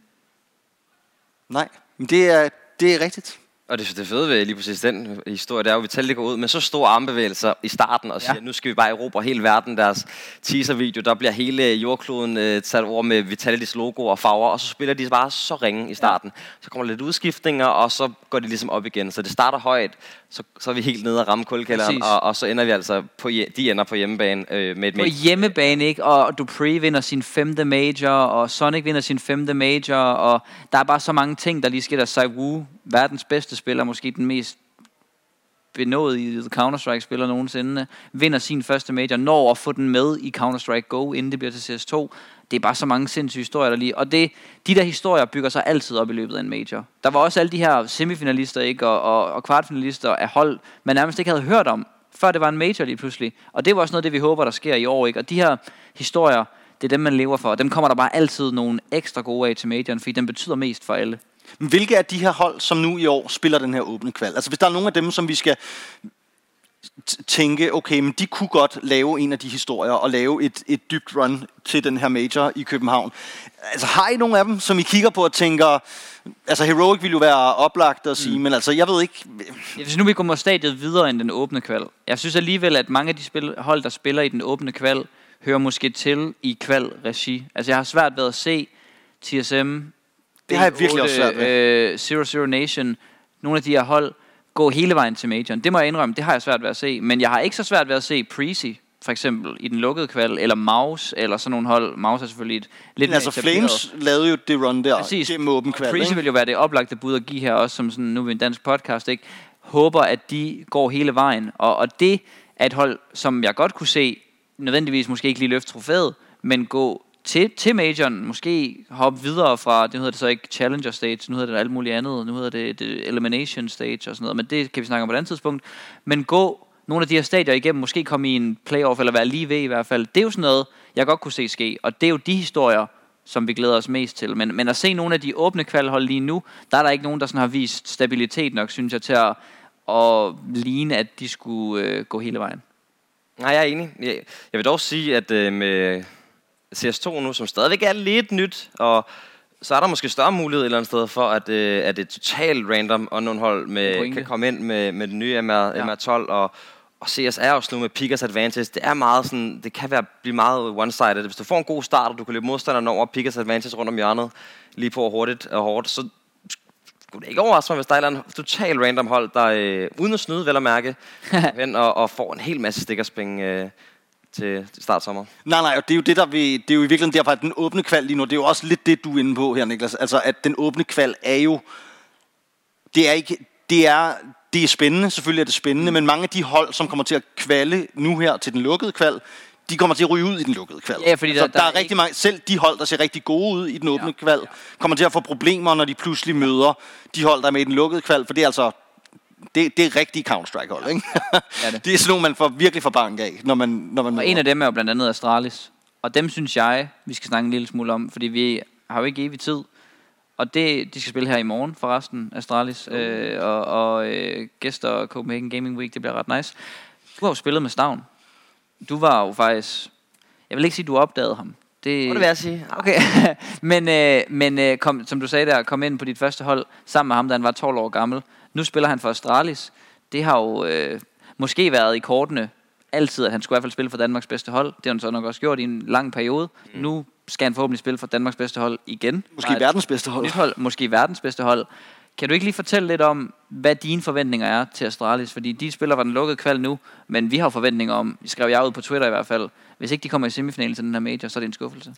Nej, men det er, det er rigtigt. Og det, det fede ved lige præcis den historie, det er jo, at Vitality går ud med så store armbevægelser i starten og siger, Ja. nu skal vi bare erobre hele verden. Deres teaser-video, der bliver hele jordkloden øh, sat over med Vitalitys logo og farver, og så spiller de bare så ringe i starten. Ja. Så kommer der lidt udskiftninger, og så går de ligesom op igen. Så det starter højt, så, så er vi helt nede og ramme kulkælderen, Præcis. og, og, så ender vi altså på, de ender på hjemmebane øh, med et På hjemmebane, ikke? Og Dupree vinder sin femte major, og Sonic vinder sin femte major, og der er bare så mange ting, der lige sker. Der Sai Wu, verdens bedste spiller, måske den mest benåede Counter-Strike-spiller nogensinde, vinder sin første major, når at få den med i Counter-Strike Go, inden det bliver til CS2. Det er bare så mange sindssyge historier, der lige... Og det, de der historier bygger sig altid op i løbet af en major. Der var også alle de her semifinalister ikke, og, og, og kvartfinalister af hold, man nærmest ikke havde hørt om, før det var en major lige pludselig. Og det var også noget af det, vi håber, der sker i år. Ikke? Og de her historier, det er dem, man lever for. Og dem kommer der bare altid nogle ekstra gode af til majoren, fordi den betyder mest for alle. Men hvilke af de her hold, som nu i år spiller den her åbne kval? Altså hvis der er nogle af dem, som vi skal tænke, okay, men de kunne godt lave en af de historier og lave et, et dybt run til den her major i København. Altså har I nogle af dem, som I kigger på og tænker, altså Heroic vil jo være oplagt at sige, mm. men altså jeg ved ikke, Hvis nu vi kommer stadiet videre end den åbne kval. Jeg synes alligevel, at mange af de spil, hold, der spiller i den åbne kval, hører måske til i kval-regi. Altså jeg har svært ved at se TSM, Det har jeg virkelig også svært ved. Øh, Zero Zero Nation, nogle af de her hold, gå hele vejen til majoren. Det må jeg indrømme, det har jeg svært ved at se. Men jeg har ikke så svært ved at se Preezy, for eksempel, i den lukkede kval, eller Maus, eller sådan nogle hold. Maus er selvfølgelig et lidt men altså Flames lavede jo det run der Præcis. gennem åben kval. Preezy ikke? vil jo være det oplagte bud at give her også, som sådan, nu er vi en dansk podcast, ikke? Håber, at de går hele vejen. Og, og det er et hold, som jeg godt kunne se, nødvendigvis måske ikke lige løfte trofæet, men gå til, til majoren, måske hoppe videre fra, det hedder det så ikke Challenger Stage, nu hedder det alt muligt andet, nu hedder det, det Elimination Stage og sådan noget, men det kan vi snakke om på et andet tidspunkt. Men gå nogle af de her stadier igennem, måske komme i en playoff, eller være lige ved i hvert fald. Det er jo sådan noget, jeg godt kunne se ske, og det er jo de historier, som vi glæder os mest til. Men, men at se nogle af de åbne kvalhold lige nu, der er der ikke nogen, der sådan har vist stabilitet nok, synes jeg, til at, at ligne, at de skulle øh, gå hele vejen. Nej, jeg er enig. Jeg, vil dog sige, at øh, med CS2 nu, som stadigvæk er lidt nyt, og så er der måske større mulighed et eller andet sted for, at, øh, at et totalt random unknown hold med, Pointe. kan komme ind med, med den nye MR, Ja. ja. MR12, og, og CS er også nu med Pickers Advantage. Det er meget sådan, det kan være, blive meget one-sided. Hvis du får en god start, og du kan løbe modstanderen over Pickers Advantage rundt om hjørnet, lige på hurtigt og hårdt, så skulle det ikke overraske mig, hvis der er et andet totalt random hold, der øh, uden at snyde, vel at mærke, hen og, og får en hel masse stikkerspring øh, til, start sommer. Nej, nej, og det er jo det, der vil, det er jo i virkeligheden derfor, at den åbne kval lige nu, det er jo også lidt det, du er inde på her, Niklas. Altså, at den åbne kval er jo, det er ikke, det er, det er spændende, selvfølgelig er det spændende, mm. men mange af de hold, som kommer til at kvalle nu her til den lukkede kval, de kommer til at ryge ud i den lukkede kval. Ja, fordi der- så der der, er er rigtig ikke- mange, selv de hold, der ser rigtig gode ud i den åbne Ja, kval, kommer til at få problemer, når de pludselig møder de hold, der er med i den lukkede kval, for det er altså, det, det er rigtige Counter-Strike-hold, ikke? Ja, det. det er sådan nogle, man får virkelig for bank af, når man, når man Og en af dem er jo blandt andet Astralis. Og dem synes jeg, vi skal snakke en lille smule om, fordi vi har jo ikke evig tid. Og det, de skal spille her i morgen forresten, Astralis, øh, og, og øh, gæster Copenhagen Gaming Week, det bliver ret nice. Du har jo spillet med Stavn. Du var jo faktisk, jeg vil ikke sige, at du opdagede ham. Det, det vil jeg sige. Okay, men, øh, men øh, kom, som du sagde der, kom ind på dit første hold sammen med ham, da han var 12 år gammel. Nu spiller han for Astralis. Det har jo øh, måske været i kortene altid, at han skulle i hvert fald spille for Danmarks bedste hold. Det har han så nok også gjort i en lang periode. Mm. Nu skal han forhåbentlig spille for Danmarks bedste hold igen. Måske verdens bedste hold. Hold. Måske verdens bedste hold. Kan du ikke lige fortælle lidt om, hvad dine forventninger er til Astralis? Fordi de spiller var den lukkede kval nu, men vi har forventninger om, skrev jeg ud på Twitter i hvert fald, hvis ikke de kommer i semifinalen til den her major, så er det en skuffelse.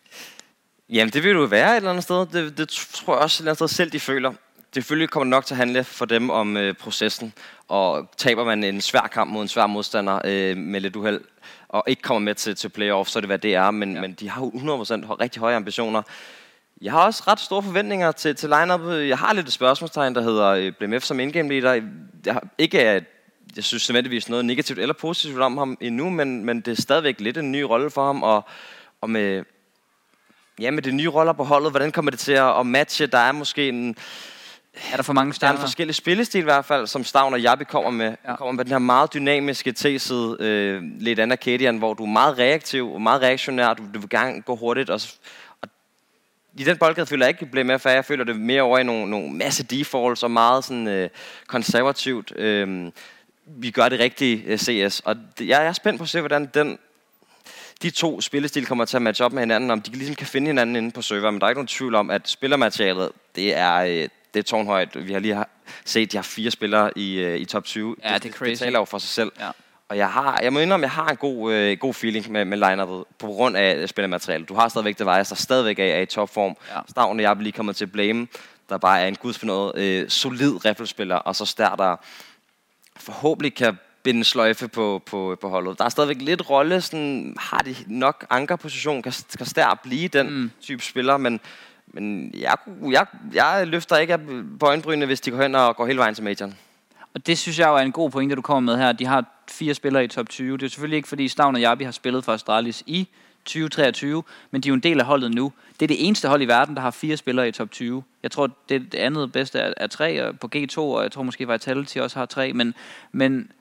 Jamen, det vil jo være et eller andet sted. Det, det tror jeg også et eller andet sted selv, de føler. Selvfølgelig kommer det nok til at handle for dem om øh, processen. Og taber man en svær kamp mod en svær modstander øh, med lidt uheld, og ikke kommer med til, til playoff, så er det, hvad det er. Men, ja. men de har jo 100% rigtig høje ambitioner. Jeg har også ret store forventninger til, til line-up. Jeg har lidt et spørgsmålstegn, der hedder øh, BMF som indgame leader. Jeg har ikke at jeg synes nødvendigvis noget negativt eller positivt om ham endnu, men, men det er stadigvæk lidt en ny rolle for ham, og, og med, ja, med de nye roller på holdet, hvordan kommer det til at, at matche? Der er måske en... Er der for mange stjerner? Der er en forskellig spillestil i hvert fald, som Stavn og Jabi kommer med. Ja. kommer med den her meget dynamiske T-side, øh, lidt andet Kadian, hvor du er meget reaktiv og meget reaktionær. Du, du vil gerne gå hurtigt, og, og i den boldgade føler jeg ikke bliver mere færre. Jeg føler det mere over i nogle, nogle masse defaults og meget sådan, øh, konservativt. Øh, vi gør det rigtige øh, CS. Og det, jeg er spændt på at se, hvordan den, de to spillestil kommer til at matche op med hinanden, om de ligesom kan finde hinanden inde på server. Men der er ikke nogen tvivl om, at spillermaterialet, det er, øh, det er tårnhøjt. Vi har lige set, at de har fire spillere i, øh, i top 20. Ja, det, det crazy. Det taler jo for sig selv. Ja. Og jeg, har, jeg må indrømme, at jeg har en god, øh, god feeling med, med line på grund af spillermaterialet. Du har stadigvæk Device, der stadigvæk er, er i topform. Ja. Stavn og jeg er lige kommet til Blame, der bare er en gudsbenået øh, solid rifflespiller, og så starter forhåbentlig kan binde sløjfe på, på, på holdet. Der er stadigvæk lidt rolle, sådan, har de nok ankerposition, kan, kan Stær blive den mm. type spiller, men, men jeg, jeg, jeg løfter ikke på øjenbrynene, hvis de går hen og går hele vejen til majoren. Og det synes jeg jo er en god pointe, du kommer med her. De har fire spillere i top 20. Det er selvfølgelig ikke, fordi Stavn og Jabi har spillet for Astralis i 2023, men de er jo en del af holdet nu. Det er det eneste hold i verden, der har fire spillere i top 20. Jeg tror, det, det andet bedste er, er tre og på G2, og jeg tror måske Vitality også har tre, men, men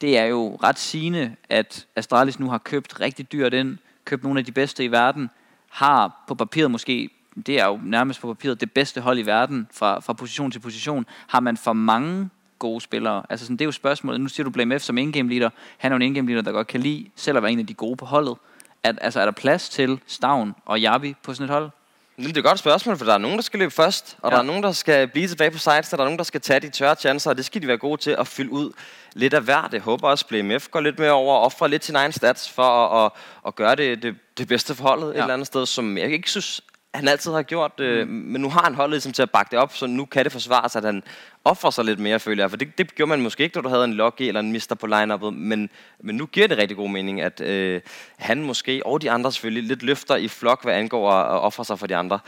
det er jo ret sigende, at Astralis nu har købt rigtig dyrt ind, købt nogle af de bedste i verden, har på papiret måske, det er jo nærmest på papiret, det bedste hold i verden fra, fra position til position. Har man for mange gode spillere? Altså sådan, det er jo spørgsmålet. Nu siger du Blame F som in-game leader. Han er jo en in-game leader, der godt kan lide selv at være en af de gode på holdet. At, altså, er der plads til Stavn og Javi på sådan et hold? Det er et godt spørgsmål, for der er nogen, der skal løbe først, og ja. der er nogen, der skal blive tilbage på sides, og der er nogen, der skal tage de tørre chancer, og det skal de være gode til at fylde ud lidt af hver. Det håber også, at BMF går lidt mere over og offrer lidt sin egen stats for at, at, at gøre det, det, det bedste for holdet ja. et eller andet sted, som jeg ikke synes han altid har gjort, øh, mm. men nu har han holdet ligesom til at bakke det op, så nu kan det forsvares, at han offrer sig lidt mere, føler jeg. For det, det gjorde man måske ikke, da du havde en Lucky eller en Mister på line men, men nu giver det rigtig god mening, at øh, han måske, og de andre selvfølgelig, lidt løfter i flok, hvad angår at, at ofre sig for de andre.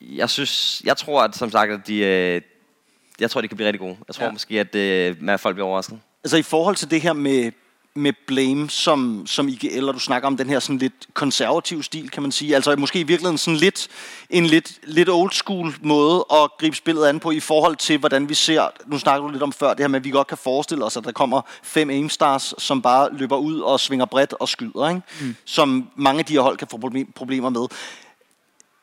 Jeg synes, jeg tror, at som sagt, at de, øh, jeg tror, de kan blive rigtig gode. Jeg tror ja. måske, at, øh, folk bliver overrasket. Altså i forhold til det her med med Blame som, som IGL, og du snakker om den her sådan lidt konservativ stil, kan man sige. Altså måske i virkeligheden sådan lidt, en lidt, lidt old school måde at gribe spillet an på i forhold til, hvordan vi ser, nu snakker du lidt om før, det her med, at vi godt kan forestille os, at der kommer fem aimstars, som bare løber ud og svinger bredt og skyder, ikke? Mm. som mange af de her hold kan få problemer med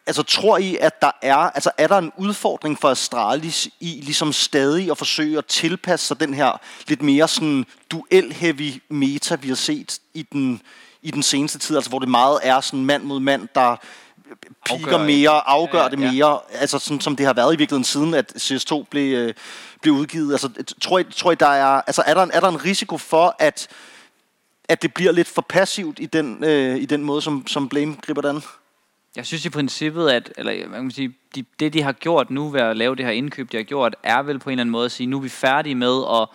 altså tror I, at der er, altså er der en udfordring for Astralis i ligesom stadig at forsøge at tilpasse sig den her lidt mere sådan duel-heavy meta, vi har set i den, i den seneste tid, altså hvor det meget er sådan mand mod mand, der piker mere, afgør ja, det mere, ja. altså sådan, som det har været i virkeligheden siden, at CS2 blev, øh, blev udgivet. Altså, tror I, tror I der er, altså, er, der en, er der en risiko for, at, at det bliver lidt for passivt i den, øh, i den måde, som, som Blame griber den? Jeg synes i princippet, at eller, man kan sige, de, det de har gjort nu ved at lave det her indkøb, de har gjort, er vel på en eller anden måde at sige, nu er vi færdige med at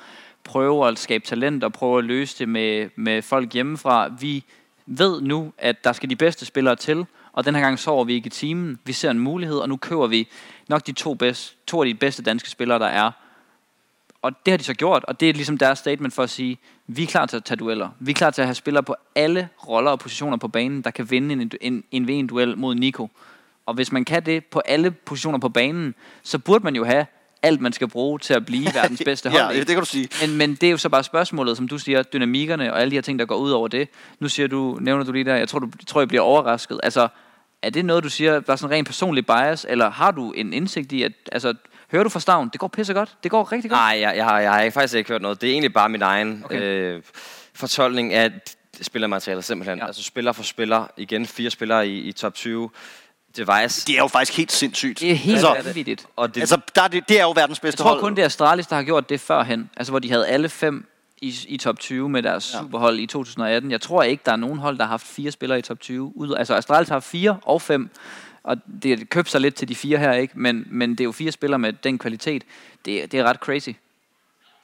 prøve at skabe talent og prøve at løse det med, med folk hjemmefra. Vi ved nu, at der skal de bedste spillere til, og den her gang sover vi ikke i timen. Vi ser en mulighed, og nu køber vi nok de to, bedste, to af de bedste danske spillere, der er. Og det har de så gjort, og det er ligesom deres statement for at sige, vi er klar til at tage dueller. Vi er klar til at have spillere på alle roller og positioner på banen, der kan vinde en, en, en VM-duel mod Nico. Og hvis man kan det på alle positioner på banen, så burde man jo have alt, man skal bruge til at blive verdens bedste hold. ja, det kan du sige. Men, men det er jo så bare spørgsmålet, som du siger, dynamikkerne og alle de her ting, der går ud over det. Nu siger du, nævner du lige der, jeg tror, du tror, jeg bliver overrasket. Altså, er det noget, du siger, der er sådan en ren personlig bias, eller har du en indsigt i, at, altså, hører du fra stavn, det går pisse godt, det går rigtig godt? Nej, jeg, jeg, har, jeg har faktisk ikke hørt noget. Det er egentlig bare min egen Okay. øh, fortolkning af spillermaterialet simpelthen. Ja. Altså spiller for spiller. Igen fire spillere i, i top 20. Device. Det er jo faktisk helt sindssygt. Det er helt altså, altså, vanvittigt. Og det, altså, der er det, det er jo verdens Jeg bedste tror hold. kun, det er Astralis, der har gjort det førhen. Altså, hvor de havde alle fem i, i top 20 med deres Ja. ja. superhold i 2018. Jeg tror ikke, der er nogen hold, der har haft fire spillere i top 20. Ud, altså, Astralis har fire og fem. Og det købte sig lidt til de fire her, ikke? Men, men det er jo fire spillere med den kvalitet. Det, det er ret crazy.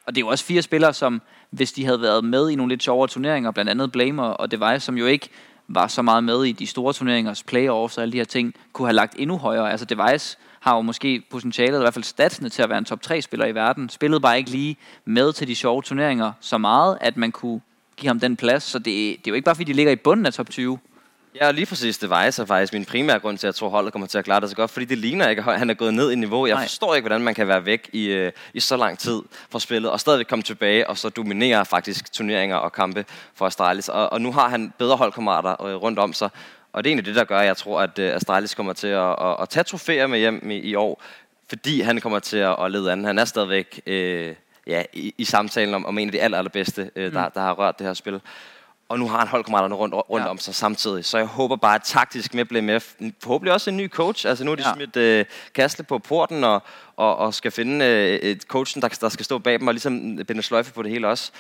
Og det er jo også fire spillere, som hvis de havde været med i nogle lidt sjovere turneringer, blandt andet Blamer og Device, som jo ikke var så meget med i de store turneringers playoffs og alle de her ting, kunne have lagt endnu højere. Altså Device har jo måske potentialet, eller i hvert fald statsene til at være en top 3 spiller i verden. Spillede bare ikke lige med til de sjove turneringer så meget, at man kunne give ham den plads. Så det, det er jo ikke bare fordi, de ligger i bunden af top 20. Ja, lige præcis Device er faktisk min primære grund til, at jeg tror, holdet kommer til at klare det så godt. Fordi det ligner ikke, at han er gået ned i niveau. Jeg Nej. Nej. forstår ikke, hvordan man kan være væk i, øh, i så lang tid fra spillet, og stadigvæk komme tilbage, og så dominere faktisk turneringer og kampe for Astralis. Og, og nu har han bedre holdkammerater øh, rundt om sig. Og det er egentlig det, der gør, at jeg tror, at øh, Astralis kommer til at, at, at tage trofæer med hjem i, i år. Fordi han kommer til at, at lede an. Han er stadigvæk øh, ja, i, i samtalen om, om en af de aller, allerbedste, øh, der, der har rørt det her spil. Og nu har han holdkammeraterne rundt, rundt Ja. om sig samtidig. Så jeg håber bare, at taktisk med BMF, forhåbentlig også en ny coach. Altså nu har de Ja. smidt øh, Kastle på porten, og, og, og skal finde øh, et coachen, der, der skal stå bag dem, og ligesom binde sløjfe på det hele også.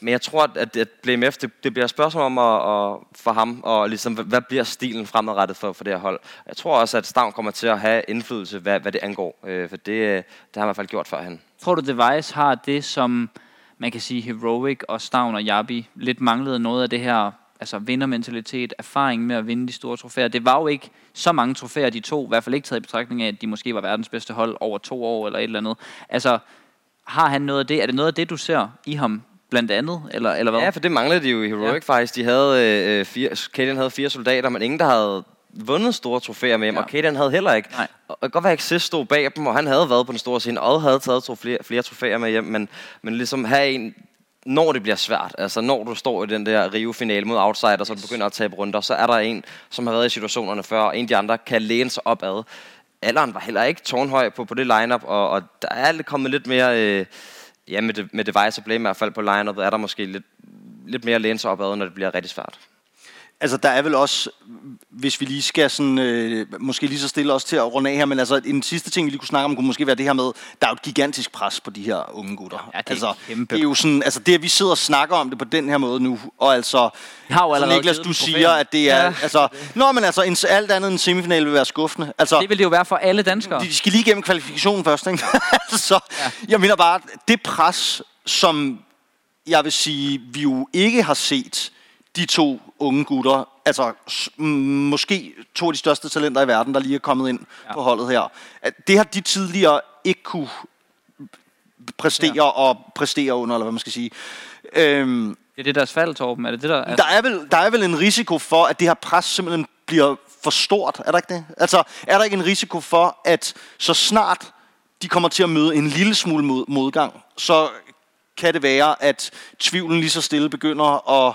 Men jeg tror, at, at BMF, det, det bliver et spørgsmål om at, at, for ham, og ligesom, hvad, hvad bliver stilen fremadrettet for, for det her hold. Jeg tror også, at Stavn kommer til at have indflydelse, hvad, hvad det angår. Øh, for det, øh, det har han i hvert fald gjort førhen. Tror du, Device har det, som man kan sige Heroic og Stavn og Jabi lidt manglede noget af det her altså vindermentalitet, erfaring med at vinde de store trofæer. Det var jo ikke så mange trofæer, de to, i hvert fald ikke taget i betragtning af, at de måske var verdens bedste hold over to år eller et eller andet. Altså, har han noget af det? Er det noget af det, du ser i ham blandt andet? Eller, eller hvad? Ja, for det manglede de jo i Heroic Ja. faktisk. De havde, øh, fire, Cadian havde fire soldater, men ingen, der havde vundet store trofæer med ham, Ja. og Cadian havde heller ikke. Nej. Og det kan godt være, at Xis stod bag dem, og han havde været på den store scene, og havde taget to flere, flere trofæer med hjem, men, men ligesom have en, når det bliver svært, altså når du står i den der Rio-finale mod outsider, så du begynder at tabe runder, så er der en, som har været i situationerne før, og en af de andre kan læne sig opad. Alderen var heller ikke tårnhøj på, på det lineup, og, og der er kommet lidt mere... Øh, ja, med, det, med device og blame i hvert fald på line er der måske lidt, lidt mere læne sig opad, når det bliver rigtig svært. Altså, der er vel også, hvis vi lige skal sådan, øh, måske lige så stille os til at runde af her, men altså, en sidste ting, vi lige kunne snakke om, kunne måske være det her med, der er jo et gigantisk pres på de her unge gutter. Ja, det er altså, kæmpe. det er jo sådan, altså det, at vi sidder og snakker om det på den her måde nu, og altså, Jeg har jo så Niklas, du siger, at det er, Ja. altså, nå, men altså, en, alt andet end en semifinal vil være skuffende. Altså, Det vil det jo være for alle danskere. de skal lige igennem kvalifikationen først, ikke? så ja. jeg mener bare, det pres, som jeg vil sige, vi jo ikke har set de to unge gutter, altså måske to af de største talenter i verden, der lige er kommet ind Ja. på holdet her. Det har de tidligere ikke kunne præstere ja. og præstere under, eller hvad man skal sige. Øhm, Det er det, deres fald, Torben. Er det det, der... der, er vel, der er vel en risiko for, at det her pres simpelthen bliver for stort, er der ikke det? Altså, er der ikke en risiko for, at så snart de kommer til at møde en lille smule mod, modgang, så kan det være, at tvivlen lige så stille begynder at,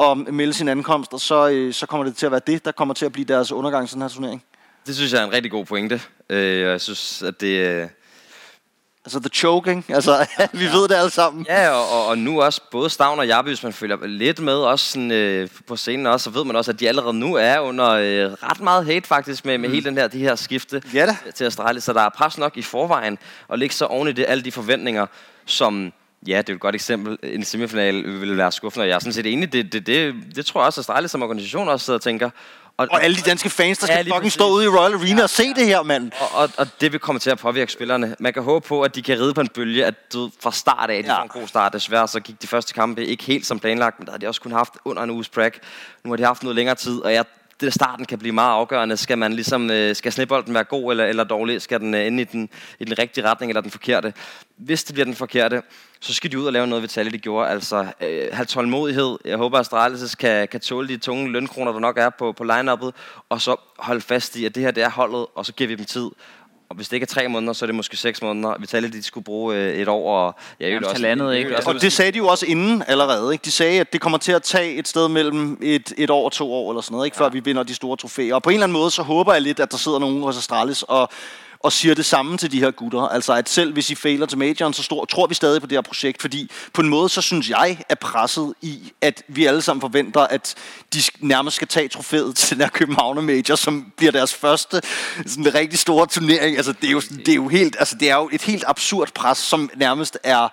at melde sin ankomst, og så, øh, så kommer det til at være det, der kommer til at blive deres undergang i den her turnering. Det synes jeg er en rigtig god pointe. Øh, og jeg synes, at det... øh, Altså the choking, altså vi ja. ved det alle sammen. Ja, og, og, og nu også både Stavn og Jabi, hvis man følger lidt med også sådan, øh, på scenen også, så ved man også, at de allerede nu er under øh, ret meget hate faktisk med, med mm. hele den her, de her skifte Ja da. til Astralis. Så der er pres nok i forvejen, og ligge så oven i det, alle de forventninger, som Ja, det er et godt eksempel. En semifinal vil være skuffende, og jeg er sådan set enig. Det, det, det, det tror jeg også, at Astralis som organisation også sidder og tænker. Og alle de danske fans, der skal Ja, ja, fucking præcis. stå ude i Royal Arena og se det her, mand. Og, og, og det vil komme til at påvirke spillerne. Man kan håbe på, at de kan ride på en bølge, at du fra start af, de Ja. får en god start. Desværre så gik de første kampe ikke helt som planlagt, men der har de også kun haft under en uges break. Nu har de haft noget længere tid, og jeg, det starten kan blive meget afgørende. Skal man ligesom, øh, skal snebolden være god eller, eller dårlig? Skal den øh, ende i den, i den rigtige retning eller den forkerte? hvis det bliver den forkerte, så skal de ud og lave noget, Vitali de gjorde. Altså, øh, have tålmodighed. Jeg håber, at Astralis kan, kan tåle de tunge lønkroner, der nok er på, på line og så holde fast i, at det her det er holdet, og så giver vi dem tid. Og hvis det ikke er tre måneder, så er det måske seks måneder. Vitaly, de skulle bruge øh, et år, og ja, Jamen, halvandet, ikke? også, Og det sagde de jo også inden allerede. Ikke? De sagde, at det kommer til at tage et sted mellem et, et år og to år, eller sådan noget, ikke? før vi vinder de store trofæer. Og på en eller anden måde, så håber jeg lidt, at der sidder nogen hos Astralis og, og siger det samme til de her gutter. Altså, at selv hvis I fejler til majoren, så stor, tror vi stadig på det her projekt. Fordi på en måde, så synes jeg, er presset i, at vi alle sammen forventer, at de nærmest skal tage trofæet til den her Københavner Major, som bliver deres første sådan rigtig store turnering. Altså, det er jo, det er jo helt, altså, det er jo et helt absurd pres, som nærmest er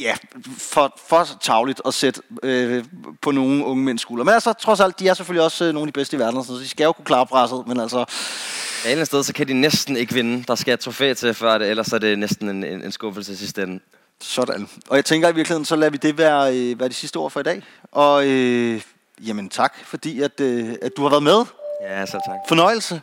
ja, for, for tavligt at sætte øh, på nogle unge mænds skuldre. Men altså, trods alt, de er selvfølgelig også øh, nogle af de bedste i verden, så de skal jo kunne klare presset, men altså, Ja, et eller andet sted, så kan de næsten ikke vinde. Der skal et trofæ til før det, ellers er det næsten en, en, en skuffelse i sidste ende. sådan. Og jeg tænker i virkeligheden, så lader vi det være, øh, være de sidste ord for i dag. Og øh, jamen tak, fordi at, øh, at du har været med. Ja, så tak. Fornøjelse.